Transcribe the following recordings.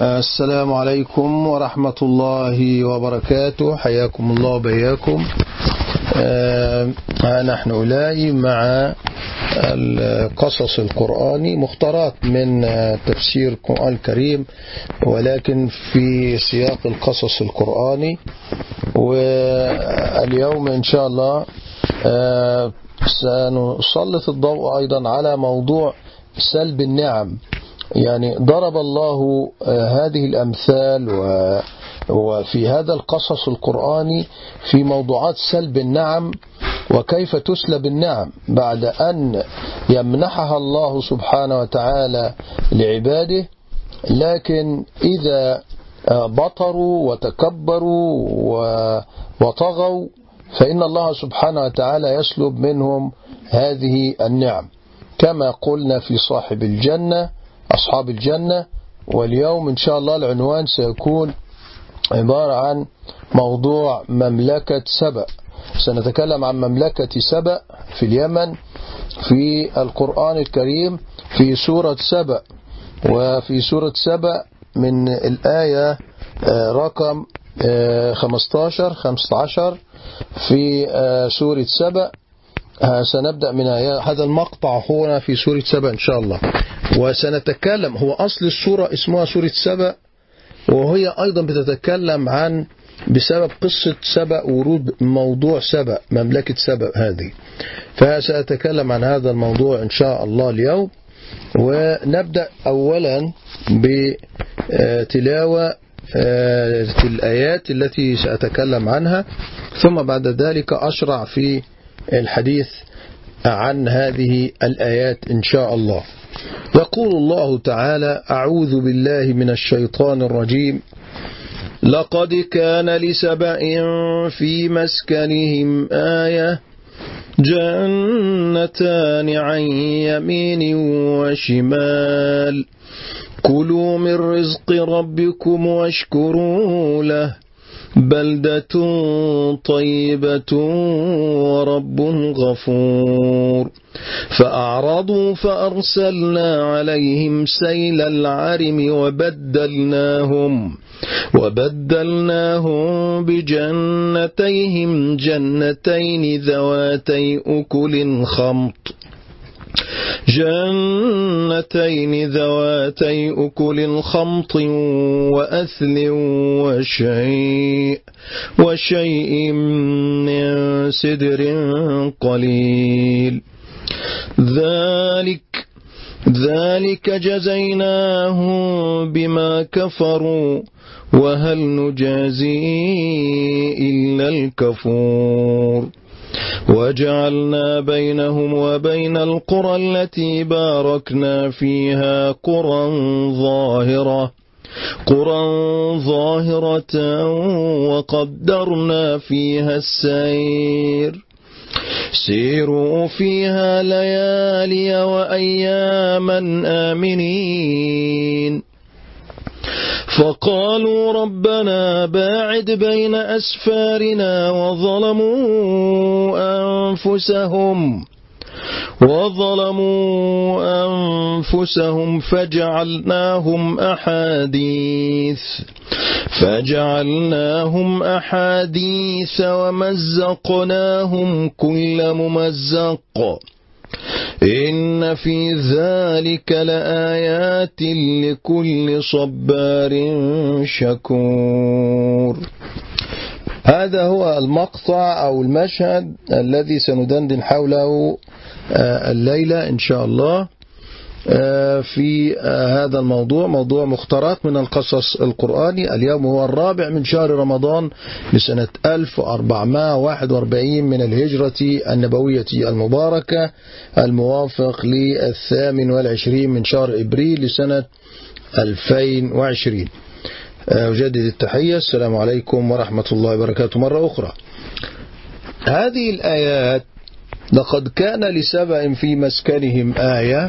السلام عليكم ورحمة الله وبركاته. حياكم الله وبياكم. آه نحن أولاي مع القصص القرآني مختارات من تفسير القرآن الكريم ولكن في سياق القصص القرآني. واليوم إن شاء الله آه سنسلط الضوء أيضا على موضوع سلب النعم. يعني ضرب الله هذه الأمثال وفي هذا القصص القرآني في موضوعات سلب النعم وكيف تسلب النعم بعد أن يمنحها الله سبحانه وتعالى لعباده. لكن إذا بطروا وتكبروا وطغوا فإن الله سبحانه وتعالى يسلب منهم هذه النعم. كما قلنا في صاحب الجنة أصحاب الجنة واليوم إن شاء الله العنوان سيكون عبارة عن موضوع مملكة سبأ. سنتكلم عن مملكة سبأ في اليمن في القرآن الكريم في سورة سبأ. وفي سورة سبأ من الآية رقم 15 15 في سورة سبأ. سنبدأ من هذا المقطع هنا في سورة سبأ إن شاء الله. وسنتكلم هو أصل السورة اسمها سورة سبأ وهي أيضا بتتكلم عن بسبب قصة سبأ ورود موضوع سبأ مملكة سبأ هذه. فسأتكلم عن هذا الموضوع إن شاء الله اليوم. ونبدأ أولا بتلاوة الآيات التي سأتكلم عنها ثم بعد ذلك أشرع في الحديث عن هذه الآيات إن شاء الله. يقول الله تعالى أعوذ بالله من الشيطان الرجيم. لقد كان لسبأ في مسكنهم آية جنتان عن يمين وشمال. كلوا من رزق ربكم واشكروا له. بلدة طيبة ورب غفور. فأعرضوا فأرسلنا عليهم سيل العرم وبدلناهم وبدلناهم بجنتيهم جنتين ذواتي أكل خمط. جنتين ذواتي أكل خمط وأثل وشيء وشيء من سدر قليل. ذلك ذلك جزيناهم بما كفروا. وهل نجازي إلا الكفور؟ وجعلنا بينهم وبين القرى التي باركنا فيها قرى ظاهرة قرى ظاهرة وقدرنا فيها السير. سيروا فيها ليالي وأياما آمنين. فقالوا ربنا باعد بين أسفارنا وظلموا أنفسهم وظلموا أنفسهم فجعلناهم أحاديث فجعلناهم أحاديث ومزقناهم كل ممزق. إن في ذلك لآيات لكل صبار شكور. هذا هو المقطع أو المشهد الذي سندندن حوله الليلة إن شاء الله. في هذا الموضوع موضوع مختارات من القصص القرآني. اليوم هو الرابع من شهر رمضان لسنة 1441 من الهجرة النبوية المباركة الموافق للثامن والعشرين من شهر إبريل لسنة 2020 أجدد التحية. السلام عليكم ورحمة الله وبركاته. مرة أخرى. هذه الآيات لقد كان لسبأ في مسكنهم آية.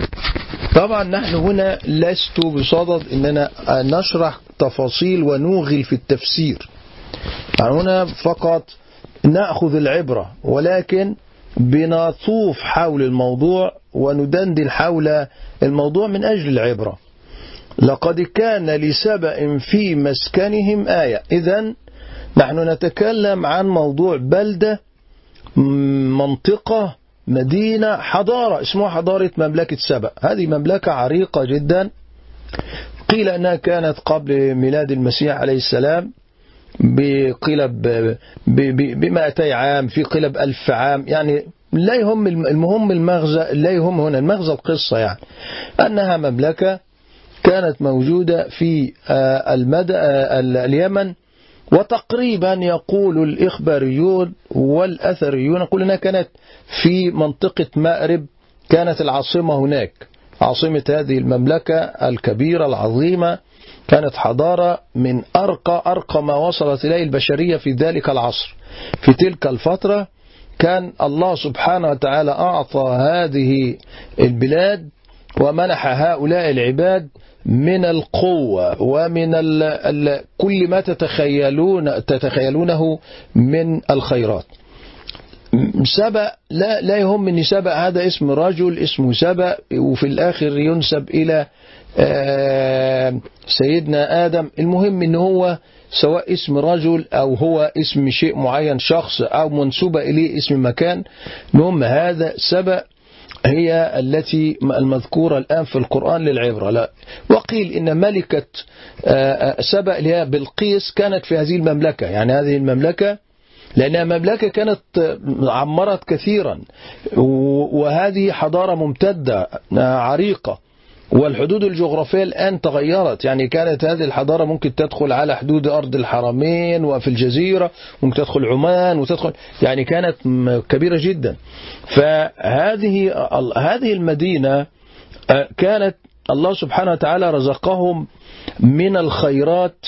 طبعا نحن هنا لست بصدد أننا نشرح تفاصيل ونوغل في التفسير. يعني هنا فقط نأخذ العبرة ولكن بنطوف حول الموضوع وندندن حول الموضوع من أجل العبرة. لقد كان لسبأ في مسكنهم آية. إذا نحن نتكلم عن موضوع بلدة منطقة مدينة حضارة اسمها حضارة مملكة سبأ. هذه مملكة عريقة جدا. قيل أنها كانت قبل ميلاد المسيح عليه السلام بقيل بمائتي عام في قيل بألف عام. يعني لا يهم المهم المغزى لا يهم هنا المغزى القصة يعني. أنها مملكة كانت موجودة في المدى اليمن. وتقريبا يقول الإخباريون والأثريون يقول أنها كانت في منطقة مأرب كانت العاصمة هناك. عاصمة هذه المملكة الكبيرة العظيمة كانت حضارة من أرقى أرقى ما وصلت إليه البشرية في ذلك العصر. في تلك الفترة كان الله سبحانه وتعالى أعطى هذه البلاد ومنح هؤلاء العباد من القوة ومن ال ال كل ما تتخيلون تتخيلونه من الخيرات. سبأ لا لا يهم ان سبأ هذا اسم رجل اسمه سبأ وفي الآخر ينسب إلى سيدنا آدم. المهم ان هو سواء اسم رجل أو هو اسم شيء معين شخص أو منسوبة إليه اسم مكان. المهم هذا سبأ هي التي المذكورة الآن في القرآن للعبرة. لا. وقيل إن ملكة سبأ اللي هي بلقيس كانت في هذه المملكة. يعني هذه المملكة لأنها مملكة كانت عمرت كثيرا. وهذه حضارة ممتدة عريقة. والحدود الجغرافية الآن تغيرت. يعني كانت هذه الحضارة ممكن تدخل على حدود أرض الحرمين وفي الجزيرة ممكن تدخل عمان وتدخل يعني كانت كبيرة جدا. فهذه هذه المدينة كانت الله سبحانه وتعالى رزقهم من الخيرات.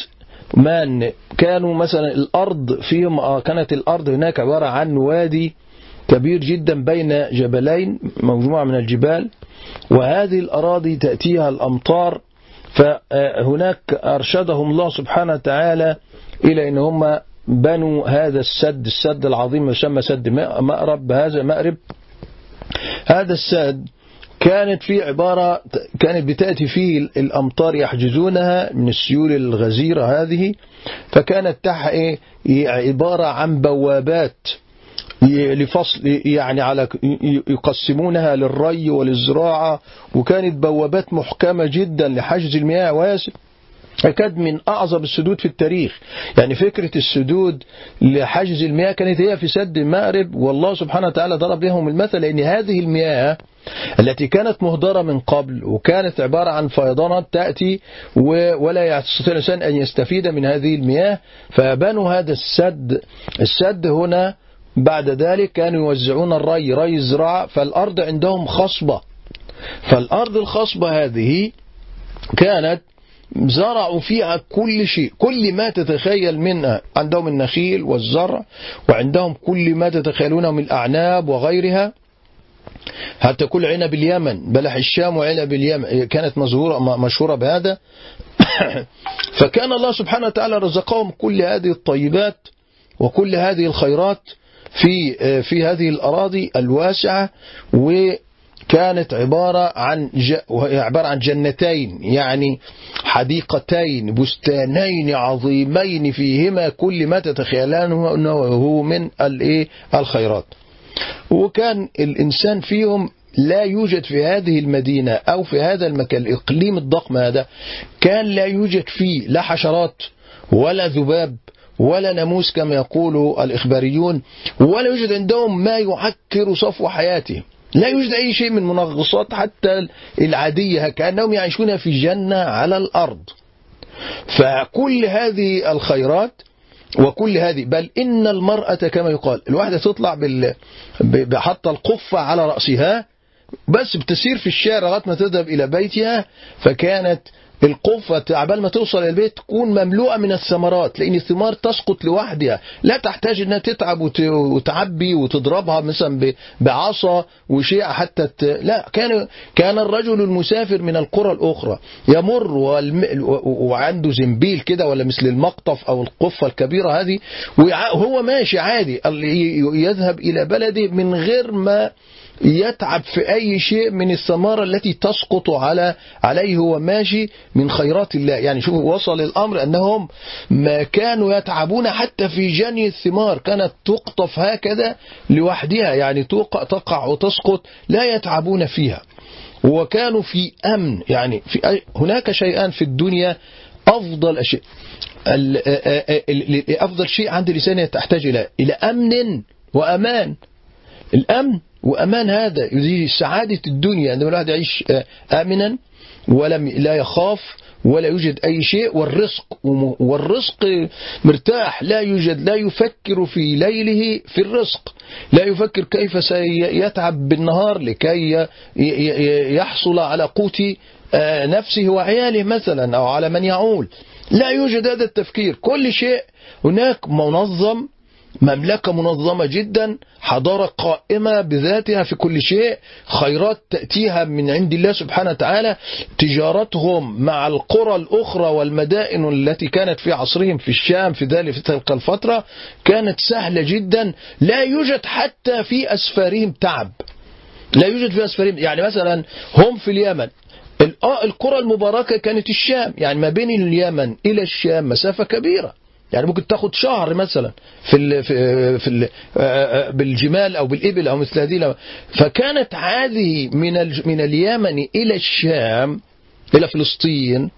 من كانوا مثلا الأرض فيهم كانت الأرض هناك عبارة عن وادي كبير جدا بين جبلين مجموعة من الجبال وهذه الأراضي تأتيها الأمطار فهناك أرشدهم الله سبحانه وتعالى إلى أن هم بنوا هذا السد السد العظيم يسمى سد مأرب هذا مأرب. هذا السد كانت في عبارة كانت بتأتي فيه الأمطار يحجزونها من السيول الغزيرة هذه فكانت تحت إيه عبارة عن بوابات. لفصل يعني على يقسمونها للري وللزراعة وكانت بوابات محكمة جدا لحجز المياه واسع أكاد من أعظم السدود في التاريخ. يعني فكرة السدود لحجز المياه كانت هي في سد المأرب والله سبحانه وتعالى ضرب لهم المثل لأن هذه المياه التي كانت مهدرة من قبل وكانت عبارة عن فيضانات تأتي ولا يستطيع الإنسان أن يستفيد من هذه المياه فبنوا هذا السد. السد هنا بعد ذلك كانوا يوزعون الري ري الزراعة فالأرض عندهم خصبة. فالأرض الخصبة هذه كانت زرعوا فيها كل شيء كل ما تتخيل منها عندهم النخيل والزرع وعندهم كل ما تتخيلونه من الأعناب وغيرها. حتى كل عنب اليمن بلح الشام وعنب اليمن كانت مزهورة مشهورة بهذا. فكان الله سبحانه وتعالى رزقهم كل هذه الطيبات وكل هذه الخيرات. في في هذه الأراضي الواسعة وكانت عبارة عن عبارة عن جنتين يعني حديقتين بستانين عظيمين فيهما كل ما تتخيلانه أنه من الإيه؟ الخيرات. وكان الإنسان فيهم لا يوجد في هذه المدينة أو في هذا المكان الإقليم الضخم هذا كان لا يوجد فيه لا حشرات ولا ذباب ولا ناموس كما يقول الإخباريون ولا يوجد عندهم ما يعكر صفو حياته. لا يوجد أي شيء من منغصات حتى العادية. كأنهم يعيشون في جنة على الأرض. فكل هذه الخيرات وكل هذه بل إن المرأة كما يقال الواحدة تطلع بال... بحط القفة على رأسها بس بتسير في الشارع لغاية ما تذهب إلى بيتها فكانت القفة عبال ما توصل البيت تكون مملوءة من الثمرات لأن الثمار تسقط لوحدها. لا تحتاج أنها تتعب وتعبي وتضربها مثلا بعصا وشيء حتى ت... لا كان كان الرجل المسافر من القرى الأخرى يمر والم... وعنده زنبيل كده ولا مثل المقطف أو القفة الكبيرة هذه وهو ماشي عادي يذهب إلى بلده من غير ما يتعب في أي شيء من الثمرة التي تسقط على عليه هو ماشي من خيرات الله. يعني شوفوا وصل الأمر أنهم ما كانوا يتعبون حتى في جني الثمار. كانت تقطف هكذا لوحدها يعني تقع وتسقط لا يتعبون فيها. وكانوا في أمن يعني في هناك شيئان في الدنيا أفضل أشياء أفضل شيء عند الإنسان تحتاج إلى إلى أمن وأمان. الأمن وأمان هذا. يزيد سعادة الدنيا. عندما الواحد يعيش آمنا ولم لا يخاف ولا يوجد أي شيء والرزق والرزق مرتاح. لا يوجد لا يفكر في ليله في الرزق. لا يفكر كيف سيتعب بالنهار لكي يحصل على قوت نفسه وعياله مثلا أو على من يعول. لا يوجد هذا التفكير. كل شيء هناك منظم مملكة منظمة جدا حضارة قائمة بذاتها في كل شيء خيرات تأتيها من عند الله سبحانه وتعالى تجارتهم مع القرى الأخرى والمدائن التي كانت في عصرهم في الشام في ذلك في تلك الفترة كانت سهلة جدا لا يوجد حتى في أسفارهم تعب. لا يوجد في أسفارهم يعني مثلا هم في اليمن القرى المباركة كانت الشام يعني ما بين اليمن إلى الشام مسافة كبيرة. يعني ممكن تاخد شهر مثلا في ال في, في ال بالجمال أو بالإبل أو مثل هذه فكانت هذه من من اليمن إلى الشام إلى فلسطين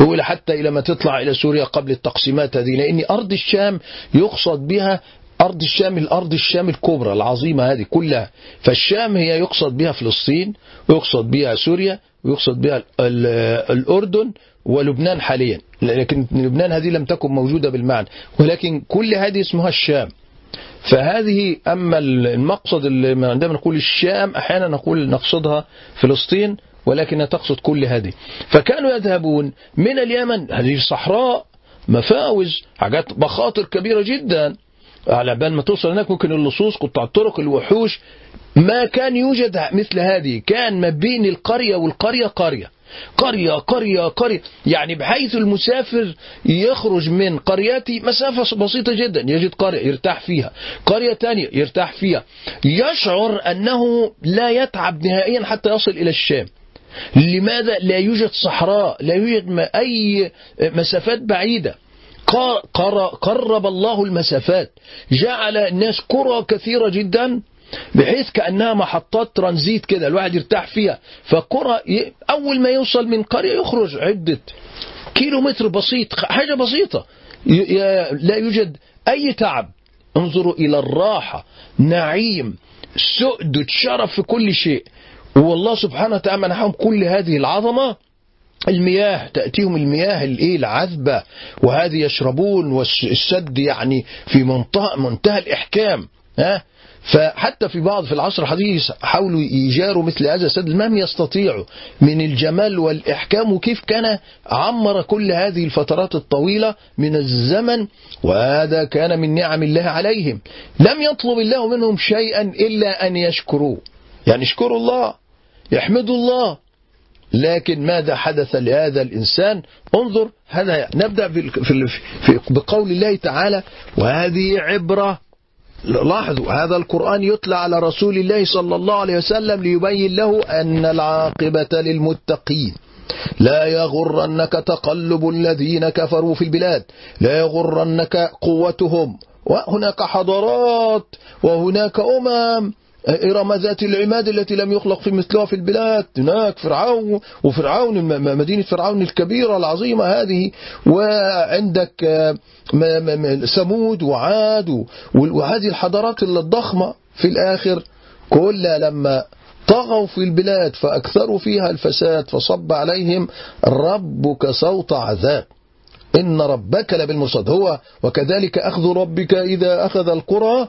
وإلى حتى إلى ما تطلع إلى سوريا قبل التقسيمات هذه. لأن أرض الشام يقصد بها أرض الشام الأرض الشام الكبرى العظيمة هذه كلها. فالشام هي يقصد بها فلسطين ويقصد بها سوريا ويقصد بها الأردن ولبنان حاليا. لكن لبنان هذه لم تكن موجودة بالمعنى. ولكن كل هذه اسمها الشام. فهذه أما المقصد اللي عندما نقول الشام أحيانا نقول نقصدها فلسطين ولكنها تقصد كل هذه. فكانوا يذهبون من اليمن هذه صحراء مفاوز حاجات مخاطر كبيرة جدا. على بال ما توصل هناك ممكن اللصوص قطاع الطرق الوحوش. ما كان يوجد مثل هذه. كان ما بين القرية والقرية قرية. قرية قرية قرية. يعني بحيث المسافر يخرج من قريته مسافة بسيطة جدا يجد قرية يرتاح فيها. قرية ثانية يرتاح فيها. يشعر أنه لا يتعب نهائيا حتى يصل إلى الشام. لماذا؟ لا يوجد صحراء لا يوجد أي مسافات بعيدة. قرب الله المسافات. جعل الناس قرى كثيرة جدا. بحيث كأنها محطات ترانزيت كده الواحد يرتاح فيها. فقرى أول ما يوصل من قرية يخرج عدة كيلو متر بسيط حاجة بسيطة. لا يوجد أي تعب. انظروا إلى الراحة نعيم سؤدد شرف في كل شيء. والله سبحانه وتعالى منحهم كل هذه العظمة. المياه تأتيهم المياه الإيه؟ العذبة. وهذه يشربون والسد يعني في منتهى منتهى الإحكام. ها؟ فحتى في بعض في العصر الحديث حاولوا يجاروا مثل هذا السد لم يستطيعوا من الجمال والإحكام وكيف كان عمر كل هذه الفترات الطويلة من الزمن وهذا كان من نعم الله عليهم. لم يطلب الله منهم شيئا إلا أن يشكروه يعني اشكروا الله يحمدوا الله. لكن ماذا حدث لهذا الإنسان؟ انظر هذا نبدأ في بقول الله تعالى وهذه عبرة لاحظوا هذا القرآن يتلى على رسول الله صلى الله عليه وسلم ليبين له أن العاقبة للمتقين. لا يغرنك تقلب الذين كفروا في البلاد لا يغرنك قوتهم. وهناك حضارات وهناك أمم إرم ذات العماد التي لم يخلق في مثلها في البلاد. هناك فرعون وفرعون مدينة فرعون الكبيرة العظيمة هذه. وعندك ثمود وعاد وهذه الحضارات الضخمة في الآخر. كلها لما طغوا في البلاد فأكثروا فيها الفساد فصب عليهم ربك صوت عذاب. إن ربك لبالمرصاد. هو وكذلك أخذ ربك إذا أخذ القرى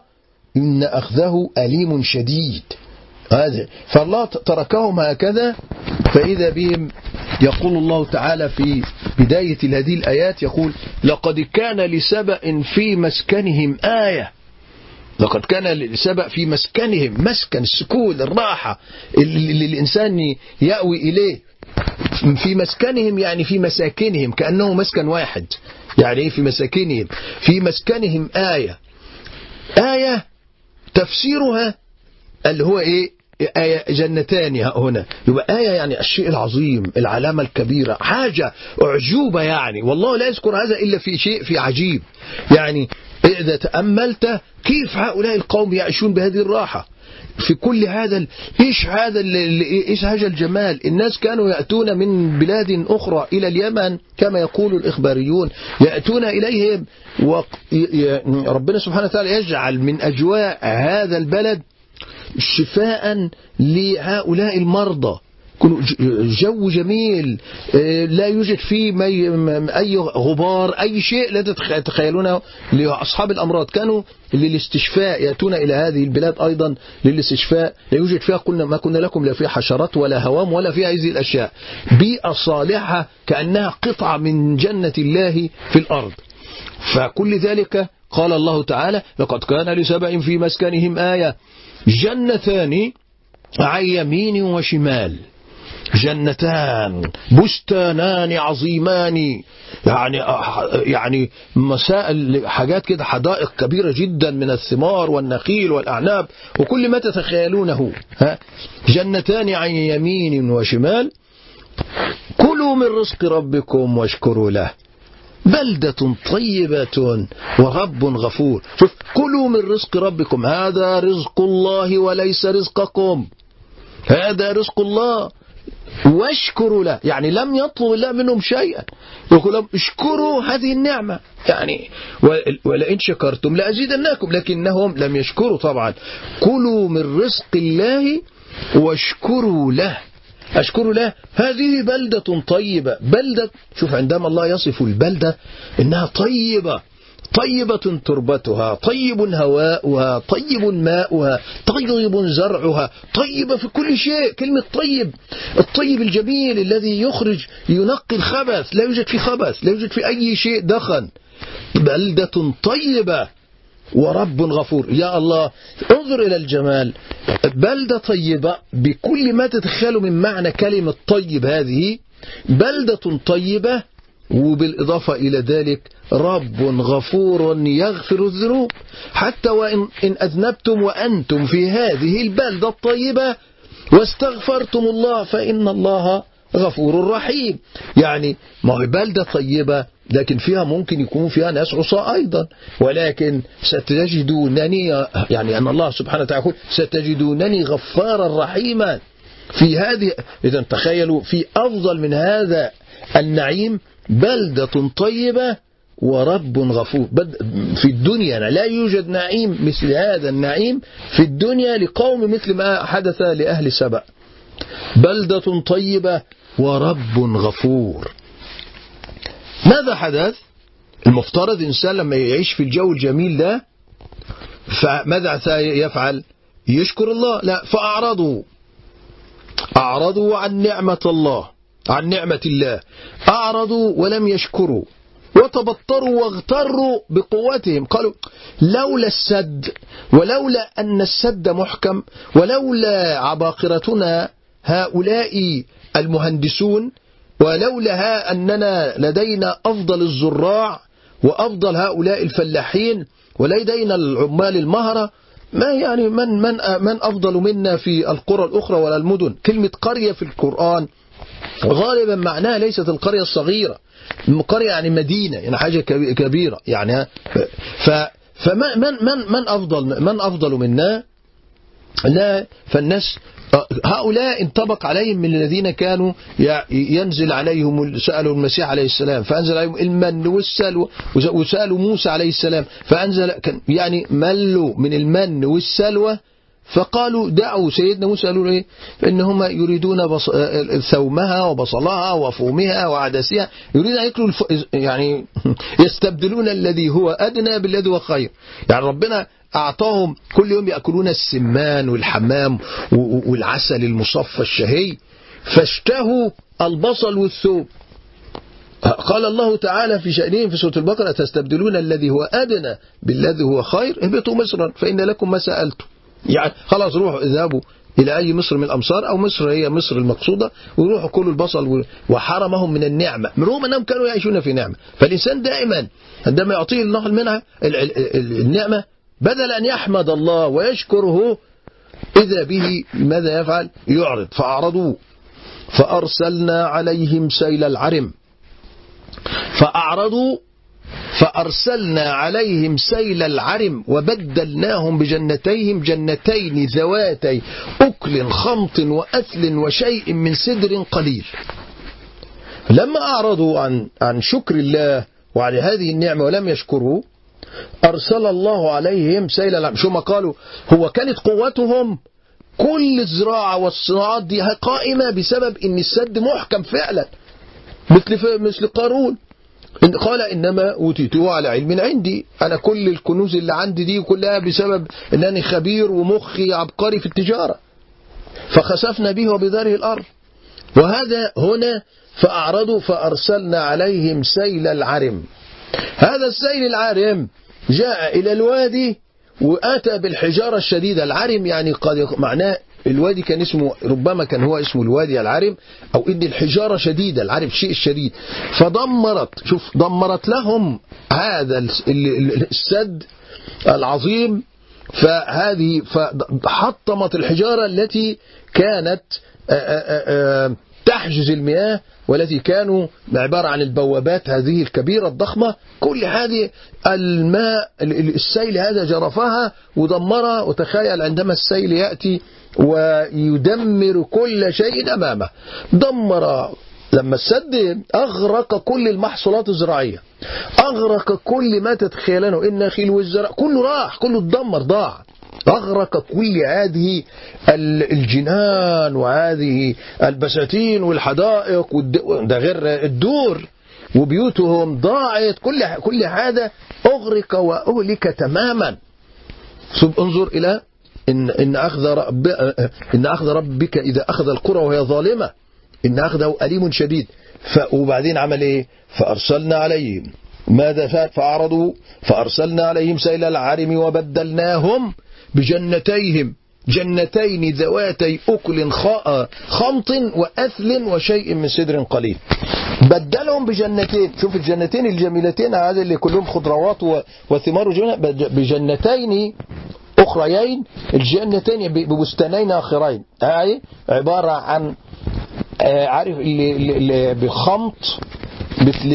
إن أخذه أليم شديد. هذا. فالله تركهم هكذا فإذا بهم يقول الله تعالى في بداية هذه الآيات يقول لقد كان لسبأ في مسكنهم آية. لقد كان لسبأ في مسكنهم مسكن السكون الراحة اللي الإنسان يأوي إليه. في مسكنهم يعني في مساكنهم كأنه مسكن واحد. يعني في مساكنهم؟ في مسكنهم آية. آية تفسيرها اللي هو إيه؟ جنتان هنا. يبقى آية يعني الشيء العظيم العلامة الكبيرة حاجة أعجوبة يعني. والله لا يذكر هذا إلا في شيء في عجيب. يعني إذا تأملت كيف هؤلاء القوم يعيشون بهذه الراحة؟ في كل هذا إيش هذا إيش هذا الجمال؟ الناس كانوا يأتون من بلاد أخرى إلى اليمن كما يقول الإخباريون. يأتون إليهم وربنا سبحانه وتعالى يجعل من أجواء هذا البلد شفاء لهؤلاء للمرضى جو جميل. لا يوجد فيه أي غبار أي شيء لا تتخيلونه لأصحاب الأمراض. كانوا للاستشفاء يأتون إلى هذه البلاد أيضا للاستشفاء. لا يوجد فيها قلنا ما كنا لكم لا فيها حشرات ولا هوام ولا فيها هذه الأشياء. بيئة صالحة كأنها قطعة من جنة الله في الأرض. فكل ذلك قال الله تعالى لقد كان لسبع في مسكنهم آية جنتان عن يمين وشمال. جنتان بستانان عظيمان يعني يعني مسائل حاجات كده حدائق كبيرة جدا من الثمار والنخيل والأعناب وكل ما تتخيلونه. ها؟ جنتان عن يمين وشمال. كلوا من رزق ربكم واشكروا له. بلدة طيبة ورب غفور. شوف كلوا من رزق ربكم. هذا رزق الله وليس رزقكم. هذا رزق الله. واشكروا له. يعني لم يطلب الله منهم شيئا. يقول لهم اشكروا هذه النعمة. يعني ولئن شكرتم لأزيدنكم لكنهم لم يشكروا طبعا. كلوا من رزق الله واشكروا له. أشكر له. هذه بلدة طيبة. بلدة شوف عندما الله يصف البلدة إنها طيبة. طيبة تربتها طيب هواؤها طيب ماؤها طيب زرعها طيبة في كل شيء. كلمة طيب. الطيب الجميل الذي يخرج ينقي الخبث. لا يوجد في خبث لا يوجد في أي شيء دخن. بلدة طيبة. ورب غفور. يا الله انظر إلى الجمال. بلدة طيبة بكل ما تتخيله من معنى كلمة طيب هذه بلدة طيبة وبالإضافة إلى ذلك رب غفور يغفر الذنوب. حتى وإن إن أذنبتم وأنتم في هذه البلدة الطيبة واستغفرتم الله فإن الله غفور رحيم. يعني ما بلدة طيبة لكن فيها ممكن يكون فيها ناس عصاة أيضا. ولكن ستجدونني يعني أن الله سبحانه وتعالى يقول ستجدونني غفارا رحيما في هذه إذا تخيلوا في أفضل من هذا النعيم بلدة طيبة ورب غفور. في الدنيا لا يوجد نعيم مثل هذا النعيم في الدنيا لقوم مثل ما حدث لأهل سبأ. بلدة طيبة ورب غفور. ماذا حدث؟ المفترض الإنسان لما يعيش في الجو الجميل ده فماذا يفعل يشكر الله. لا فأعرضوا. أعرضوا عن نعمة الله عن نعمة الله. أعرضوا ولم يشكروا. وتبطروا واغتروا بقوتهم. قالوا لولا السد ولولا أن السد محكم ولولا عباقرتنا هؤلاء المهندسون ولولا أننا لدينا أفضل الزراع وأفضل هؤلاء الفلاحين ولدينا العمال المهرة ما يعني من من من أفضل منا في القرى الأخرى ولا المدن؟ كلمة قرية في القرآن غالبا معناها ليست القرية الصغيرة قرية يعني مدينة يعني حاجة كبيرة يعني ف فمن من من من أفضل من أفضل منا؟ لا فالناس هؤلاء انطبق عليهم من الذين كانوا ينزل عليهم سألوا المسيح عليه السلام فأنزل عليهم المن والسلوى وسألوا موسى عليه السلام فأنزل يعني ملوا من المن والسلوى فقالوا دعوا سيدنا موسى قالوا إيه؟ فانهم يريدون بص... ثومها وبصلها وفومها وعدسها يريد أن يأكلوا الف... يعني يستبدلون الذي هو أدنى بالذي هو خير. يعني ربنا أعطاهم كل يوم يأكلون السمان والحمام والعسل المصفى الشهي فاشتهوا البصل والثوم. قال الله تعالى في شأنهم في سورة البقرة تستبدلون الذي هو أدنى بالذي هو خير؟ اهبطوا مصرا فإن لكم ما سألتم. يعني خلاص روحوا اذهبوا إلى أي مصر من الأمصار أو مصر هي مصر المقصودة ويروحوا كلوا البصل وحرمهم من النعمة. رغم أنهم كانوا يعيشون في نعمة. فالإنسان دائما عندما يعطيه الله المنعة النعمة بدل أن يحمد الله ويشكره إذا به ماذا يفعل؟ يعرض. فأعرضوا فأرسلنا عليهم سيل العرم. فأعرضوا. فأرسلنا عليهم سيل العرم وبدلناهم بجنتيهم جنتين ذواتي أكل خمط وأثل وشيء من سدر قليل. لما أعرضوا عن عن شكر الله وعن هذه النعمة ولم يشكروا أرسل الله عليهم سيل العرم شو ما قالوا؟ هو كانت قوتهم كل الزراعة والصناعات دي قائمة بسبب إن السد محكم فعلا. مثل مثل قارون. إن قال إنما أوتيته على علم عندي. أنا كل الكنوز اللي عندي دي كلها بسبب أنني خبير ومخي عبقري في التجارة. فخسفنا به وبداره الأرض. وهذا هنا فأعرضوا فأرسلنا عليهم سيل العرم. هذا السيل العرم جاء إلى الوادي وأتى بالحجارة الشديدة. العرم يعني قد معناه الوادي كان اسمه ربما كان هو اسمه الوادي العرم أو إن الحجارة شديدة العرم شيء الشديد فدمرت شوف دمرت لهم هذا السد العظيم. فهذه فحطمت الحجارة التي كانت تحجز المياه والتي كانوا عبارة عن البوابات هذه الكبيرة الضخمة. كل هذه الماء السيل هذا جرفها ودمرها. وتخيل عندما السيل يأتي ويدمر كل شيء أمامه. دمر لما السد أغرق كل المحصولات الزراعية. أغرق كل ما تتخيلونه. النخيل والزرع كله راح كله اتدمر ضاع. أغرق كل هذه الجنان وهذه البساتين والحدائق ده غير الدور وبيوتهم ضاعت. كل كل هذا أغرق وأهلك تماما. انظر إلى إن إن أخذ رب إن أخذ ربك إذا أخذ القرى وهي ظالمة. إن أخذه أليم شديد. وبعدين عمل إيه؟ فأرسلنا عليهم. ماذا فعل فأعرضوا؟ فأرسلنا عليهم سيل العرم وبدلناهم. بجنتيهم. جنتين ذواتي أكل خمط وأثل وشيء من سدر قليل. بدلهم بجنتين. شوف الجنتين الجميلتين هذه اللي كلهم خضروات وثمار بجنتين أخريين. الجنتين ببستانين آخرين. هاي عبارة عن عارف اللي, بخمط مثل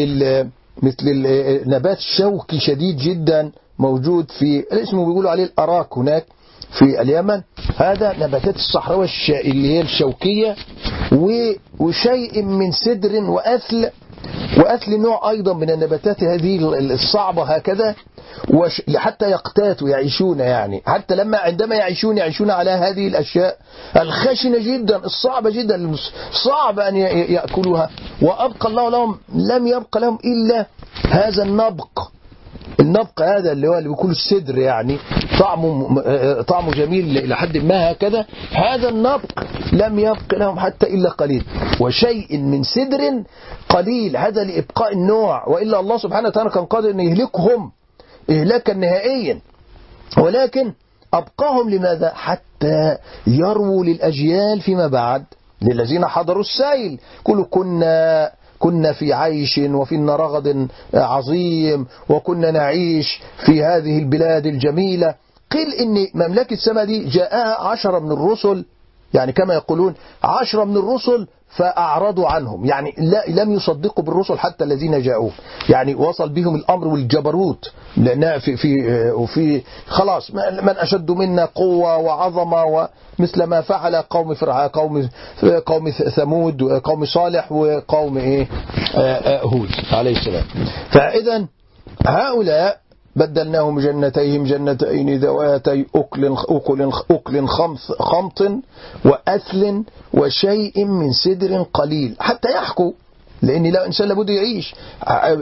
مثل النبات شوكي شديد جدا. موجود في اسمه بيقولوا عليه الأراك هناك في اليمن. هذا نباتات الصحراء اللي هي الشوكية وشيء من سدر وأثل وأثل نوع أيضا من النباتات هذه الصعبة هكذا حتى يقتاتوا يعيشون يعني. حتى لما عندما يعيشون يعيشون على هذه الأشياء. الخشنة جدا الصعبة جدا صعب أن يأكلوها. وأبقى الله لهم لم يبقى لهم إلا هذا النبق. النبق هذا اللي هو اللي بيكون السدر يعني طعمه طعمه جميل إلى حد ما هكذا هذا النبق لم يبق لهم حتى إلا قليل. وشيء من سدر قليل هذا لإبقاء النوع. وإلا الله سبحانه وتعالى كان قادر أن يهلكهم إهلاكا نهائيا. ولكن أبقاهم لماذا؟ حتى يرووا للأجيال فيما بعد للذين حضروا السيل. كل كنا كنا في عيش وفي رغد عظيم وكنا نعيش في هذه البلاد الجميلة. قيل إن مملكة السماء دي جاءها عشرة من الرسل. يعني كما يقولون عشرة من الرسل فأعرضوا عنهم. يعني لا لم يصدقوا بالرسل حتى الذين جاءوه. يعني وصل بهم الأمر والجبروت. لأن في في وفي خلاص من أشد منا قوة وعظمة ومثل ما فعل قوم فرعون قوم قوم ثمود قوم صالح وقوم إيه؟ هود عليه السلام. فإذا هؤلاء بدلناهم جنتيهم جنتين ذواتي أكل, أكل, أكل خمط, وأثل وشيء من سدر قليل. حتى يحكوا لأن لا إنسان لابد يعيش.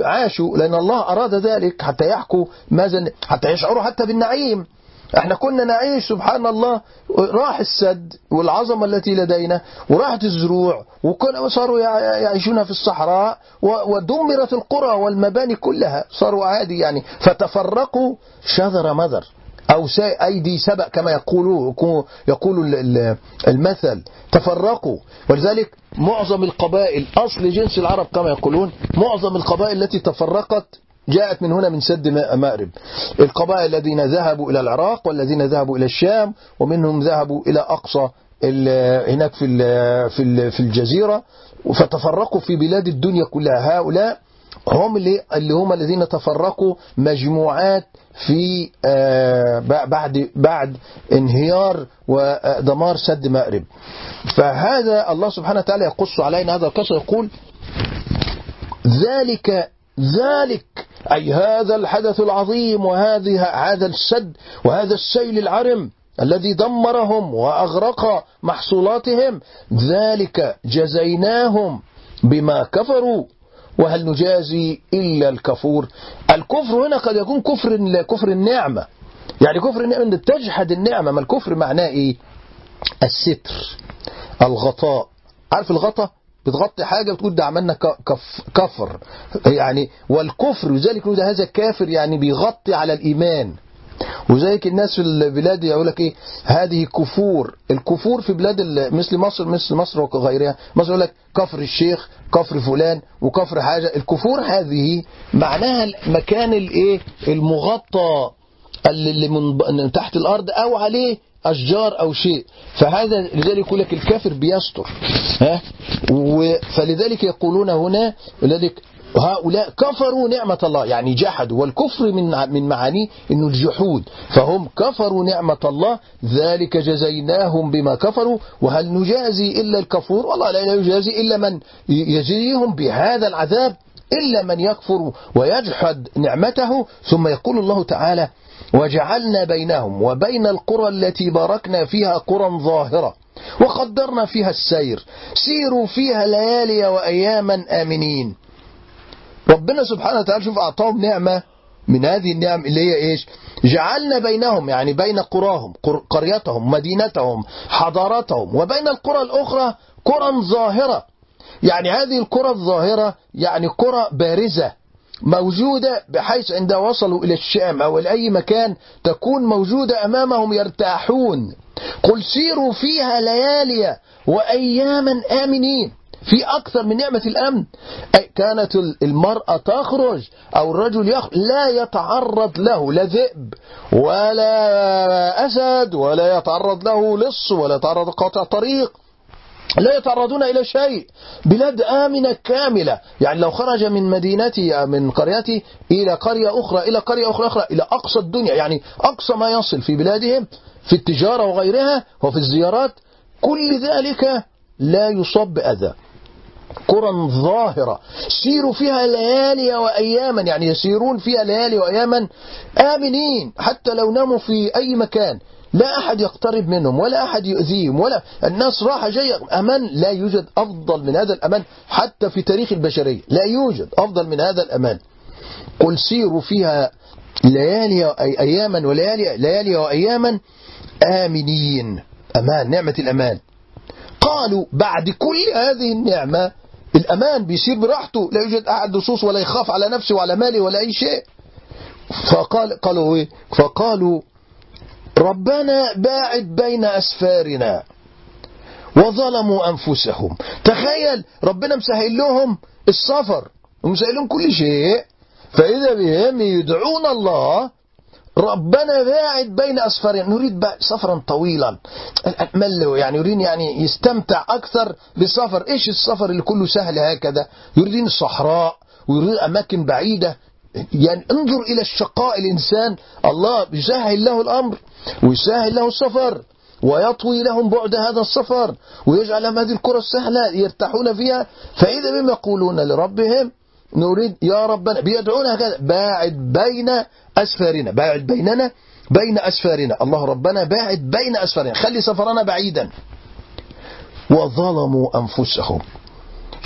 عاشوا لأن الله أراد ذلك حتى يحكوا ماذا حتى يشعروا حتى بالنعيم. إحنا كنا نعيش سبحان الله راح السد والعظمة التي لدينا وراحت الزروع وكنا صاروا يعيشون في الصحراء ودمرت القرى والمباني كلها. صاروا عادي يعني. فتفرقوا شذر مذر أو أيدي سبأ كما يقولوا يقول المثل. تفرقوا. ولذلك معظم القبائل أصل جنس العرب كما يقولون معظم القبائل التي تفرقت جاءت من هنا من سد مأرب. القبائل الذين ذهبوا إلى العراق والذين ذهبوا إلى الشام ومنهم ذهبوا إلى أقصى هناك في في في الجزيرة فتفرقوا في بلاد الدنيا كلها. هؤلاء هم اللي هم الذين تفرقوا مجموعات في بعد بعد انهيار ودمار سد مأرب. فهذا الله سبحانه وتعالى يقص علينا هذا القصة يقول ذلك ذلك أي هذا الحدث العظيم وهذه هذا السد وهذا السيل العرم الذي دمرهم وأغرق محصولاتهم ذلك جزيناهم بما كفروا. وهل نجازي إلا الكفور؟ الكفر هنا قد يكون كفر كفر النعمة. يعني كفر النعمة أن تجحد النعمة ما الكفر معناه إيه؟ الستر الغطاء. عارف الغطاء؟ بتغطي حاجة بتقول ده عملنا كف كفر. يعني والكفر لذلك يقول هذا كافر يعني بيغطي على الإيمان. وزيك الناس في البلاد يقول لك إيه؟ هذه كفور. الكفور في بلاد مثل مصر مثل مصر وغيرها. مصر يقول لك كفر الشيخ كفر فلان وكفر حاجة. الكفور هذه معناها المكان الإيه؟ المغطى اللي من تحت الأرض أو عليه أشجار أو شيء. فهذا لذلك يقول لك الكافر بيستر. ها؟ فلذلك يقولون هنا لذلك هؤلاء كفروا نعمة الله. يعني جحدوا. والكفر من من معانيه إنه الجحود. فهم كفروا نعمة الله. ذلك جزيناهم بما كفروا. وهل نجازي إلا الكفور؟ والله لا يجازي إلا من يجزيهم بهذا العذاب. إلا من يكفر ويجحد نعمته ثم يقول الله تعالى وجعلنا بينهم وبين القرى التي باركنا فيها قرى ظاهرة وقدرنا فيها السير سيروا فيها ليالي وأياما آمنين. ربنا سبحانه وتعالى شوف أعطاهم نعمة من هذه النعم اللي هي إيش؟ جعلنا بينهم يعني بين قراهم قريتهم مدينتهم حضارتهم وبين القرى الأخرى قرى ظاهرة. يعني هذه القرى الظاهرة يعني قرى بارزة موجودة بحيث عندما وصلوا إلى الشام أو إلى أي مكان تكون موجودة أمامهم يرتاحون. قل سيروا فيها ليالي وأياما آمنين. في أكثر من نعمة الأمن. أي كانت المرأة تخرج أو الرجل يخرج لا يتعرض له لا ذئب ولا أسد ولا يتعرض له لص ولا يتعرض قاطع طريق. لا يتعرضون إلى شيء. بلاد آمنة كاملة. يعني لو خرج من مدينتي من قريتي إلى قرية أخرى إلى قرية أخرى, أخرى إلى أقصى الدنيا. يعني أقصى ما يصل في بلادهم في التجارة وغيرها وفي الزيارات. كل ذلك لا يصاب بأذى قرى ظاهرة. سيروا فيها ليالي وأياما. يعني يسيرون فيها ليالي وأياما آمنين. حتى لو ناموا في أي مكان. لا أحد يقترب منهم ولا أحد يؤذيهم ولا الناس راحة جاية. أمان لا يوجد أفضل من هذا الأمان حتى في تاريخ البشرية. لا يوجد أفضل من هذا الأمان. قل سيروا فيها ليالي أي أياما وليالي ليالي وأياما آمنين. أمان نعمة الأمان. قالوا بعد كل هذه النعمة الأمان بيصير براحته لا يوجد أحد لصوص ولا يخاف على نفسه وعلى ماله ولا أي شيء. فقال قالوا إيه؟ فقالوا ربنا باعد بين أسفارنا وظلموا أنفسهم. تخيل ربنا مسهل لهم السفر ومسهل لهم كل شيء. فإذا بهم يدعون الله ربنا باعد بين أسفارنا. نريد سفرا طويلا. مل يعني يريد يعني يستمتع أكثر بالسفر. إيش السفر اللي كله سهل هكذا؟ يريدين الصحراء ويريد أماكن بعيدة. يعني انظر إلى الشقاء الإنسان. الله يسهل له الأمر ويسهل له السفر ويطوي لهم بعد هذا السفر ويجعل لهم هذه الكرة السهلة يرتاحون فيها. فإذا بهم يقولون لربهم نريد يا ربنا بيدعون هكذا. باعد بين أسفارنا. باعد بيننا بين أسفارنا. الله ربنا باعد بين أسفارنا. خلي سفرنا بعيدا. وظلموا أنفسهم.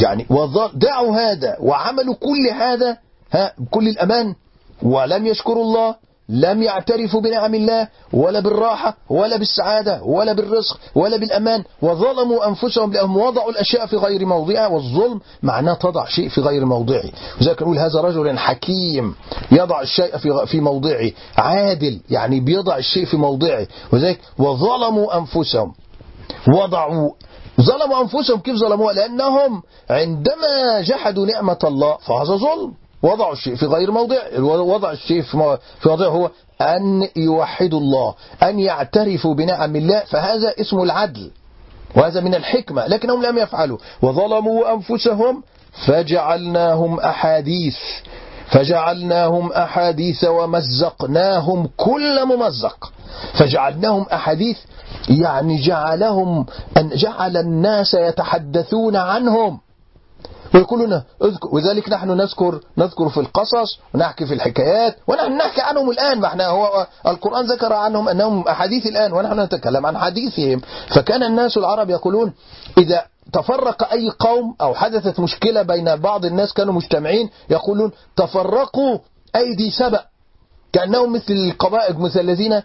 يعني دعوا هذا وعملوا كل هذا ها بكل الأمان. ولم يشكروا الله لم يعترفوا بنعم الله ولا بالراحة ولا بالسعادة ولا بالرزق ولا بالأمان. وظلموا أنفسهم لأنهم وضعوا الأشياء في غير موضعها والظلم معناه تضع شيء في غير موضعه. وذلك نقول هذا رجل حكيم يضع الشيء في في موضعه عادل يعني بيضع الشيء في موضعه. وذلك وظلموا أنفسهم. وضعوا. ظلموا أنفسهم. كيف ظلموها؟ لأنهم عندما جحدوا نعمة الله فهذا ظلم. وضعوا الشيء في غير موضع وضع الشيء في موضع هو أن يوحدوا الله أن يعترفوا بنعم الله فهذا اسم العدل وهذا من الحكمة لكنهم لم يفعلوا وظلموا أنفسهم فجعلناهم أحاديث فجعلناهم أحاديث ومزقناهم كل ممزق فجعلناهم أحاديث يعني جعلهم أن جعل الناس يتحدثون عنهم. ويقولون اذكر وذلك نحن نذكر نذكر في القصص ونحكي في الحكايات ونحن نحكي عنهم الآن ما إحنا هو القرآن ذكر عنهم أنهم أحاديث الآن ونحن نتكلم عن حديثهم. فكان الناس العرب يقولون إذا تفرق أي قوم أو حدثت مشكلة بين بعض الناس كانوا مجتمعين يقولون تفرقوا أيدي سبأ كأنهم مثل القبائل مثل الذين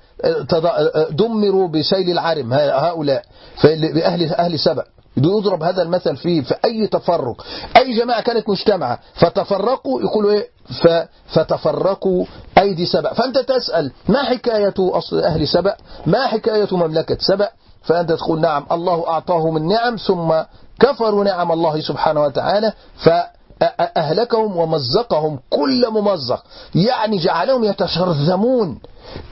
دمروا بسيل العرم هؤلاء بأهل أهل سبأ. يضرب هذا المثل فيه في أي تفرق. أي جماعة كانت مجتمعة فتفرقوا يقولوا إيه؟ فتفرقوا أيدي سبأ. فأنت تسأل ما حكاية أصل أهل سبأ؟ ما حكاية مملكة سبأ؟ فأنت تقول نعم الله أعطاهم النعم ثم كفروا نعم الله سبحانه وتعالى فأهلكهم ومزقهم كل ممزق. يعني جعلهم يتشرذمون.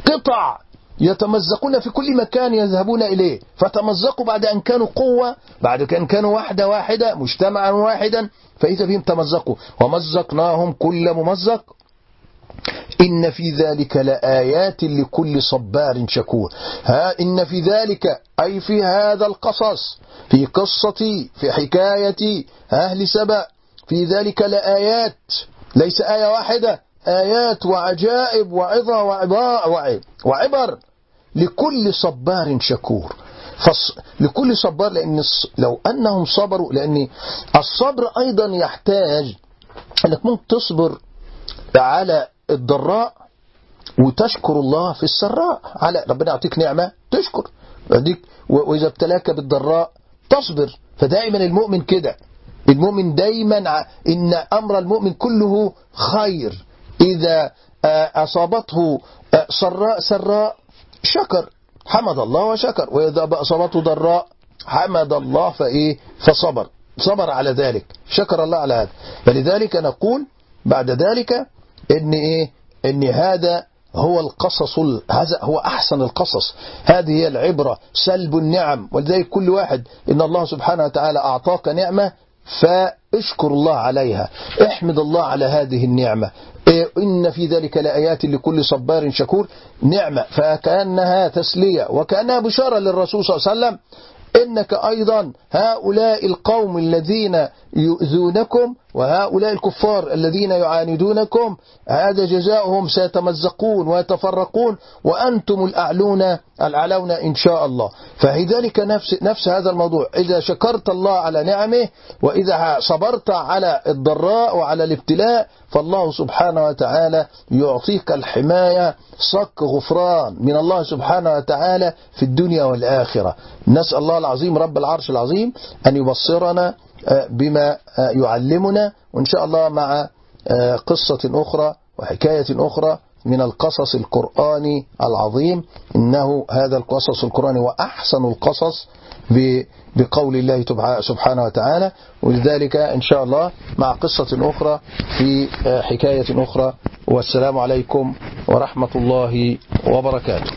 قطع يتمزقون في كل مكان يذهبون إليه. فتمزقوا بعد أن كانوا قوة بعد أن كانوا واحدة واحدة مجتمعا واحدا فإذا بهم تمزقوا. ومزقناهم كل ممزق. إن في ذلك لآيات لكل صبار شكور. ها إن في ذلك أي في هذا القصص في قصة في حكاية أهل سبأ في ذلك لآيات. ليس آية واحدة آيات وعجائب وعظة وعبر. لكل صبار شكور. فص... لكل صبار لأن لو أنهم صبروا لأن الصبر أيضا يحتاج أنك ممكن تصبر على الضراء وتشكر الله في السراء. على ربنا يعطيك نعمة تشكر. يديك وإذا ابتلاك بالضراء تصبر. فدائما المؤمن كده. المؤمن دايما إن أمر المؤمن كله خير. إذا أصابته سراء سراء شكر. حمد الله وشكر. وإذا أصابته ضراء حمد الله فإيه؟ فصبر. صبر على ذلك. شكر الله على هذا. فلذلك نقول بعد ذلك إن إيه؟ إن هذا هو القصص هذا هو أحسن القصص. هذه هي العبرة. سلب النعم. ولذلك كل واحد إن الله سبحانه وتعالى أعطاك نعمة فاشكر الله عليها. احمد الله على هذه النعمة. إن في ذلك لآيات لكل صبار شكور. نعمة. فكأنها تسلية وكأنها بشارة للرسول صلى الله عليه وسلم. إنك أيضا هؤلاء القوم الذين يؤذونكم وهؤلاء الكفار الذين يعاندونكم هذا جزاؤهم سيتمزقون ويتفرقون وأنتم الأعلون الأعلون إن شاء الله. فلذلك نفس, نفس هذا الموضوع. إذا شكرت الله على نعمه وإذا صبرت على الضراء وعلى الابتلاء فالله سبحانه وتعالى يعطيك الحماية صك غفران من الله سبحانه وتعالى في الدنيا والآخرة. نسأل الله العظيم رب العرش العظيم أن يبصرنا بما يعلمنا وإن شاء الله مع قصة أخرى وحكاية أخرى من القصص القرآني العظيم. إنه هذا القصص القرآني وأحسن القصص بقول الله سبحانه وتعالى. ولذلك إن شاء الله مع قصة أخرى في حكاية أخرى. والسلام عليكم ورحمة الله وبركاته.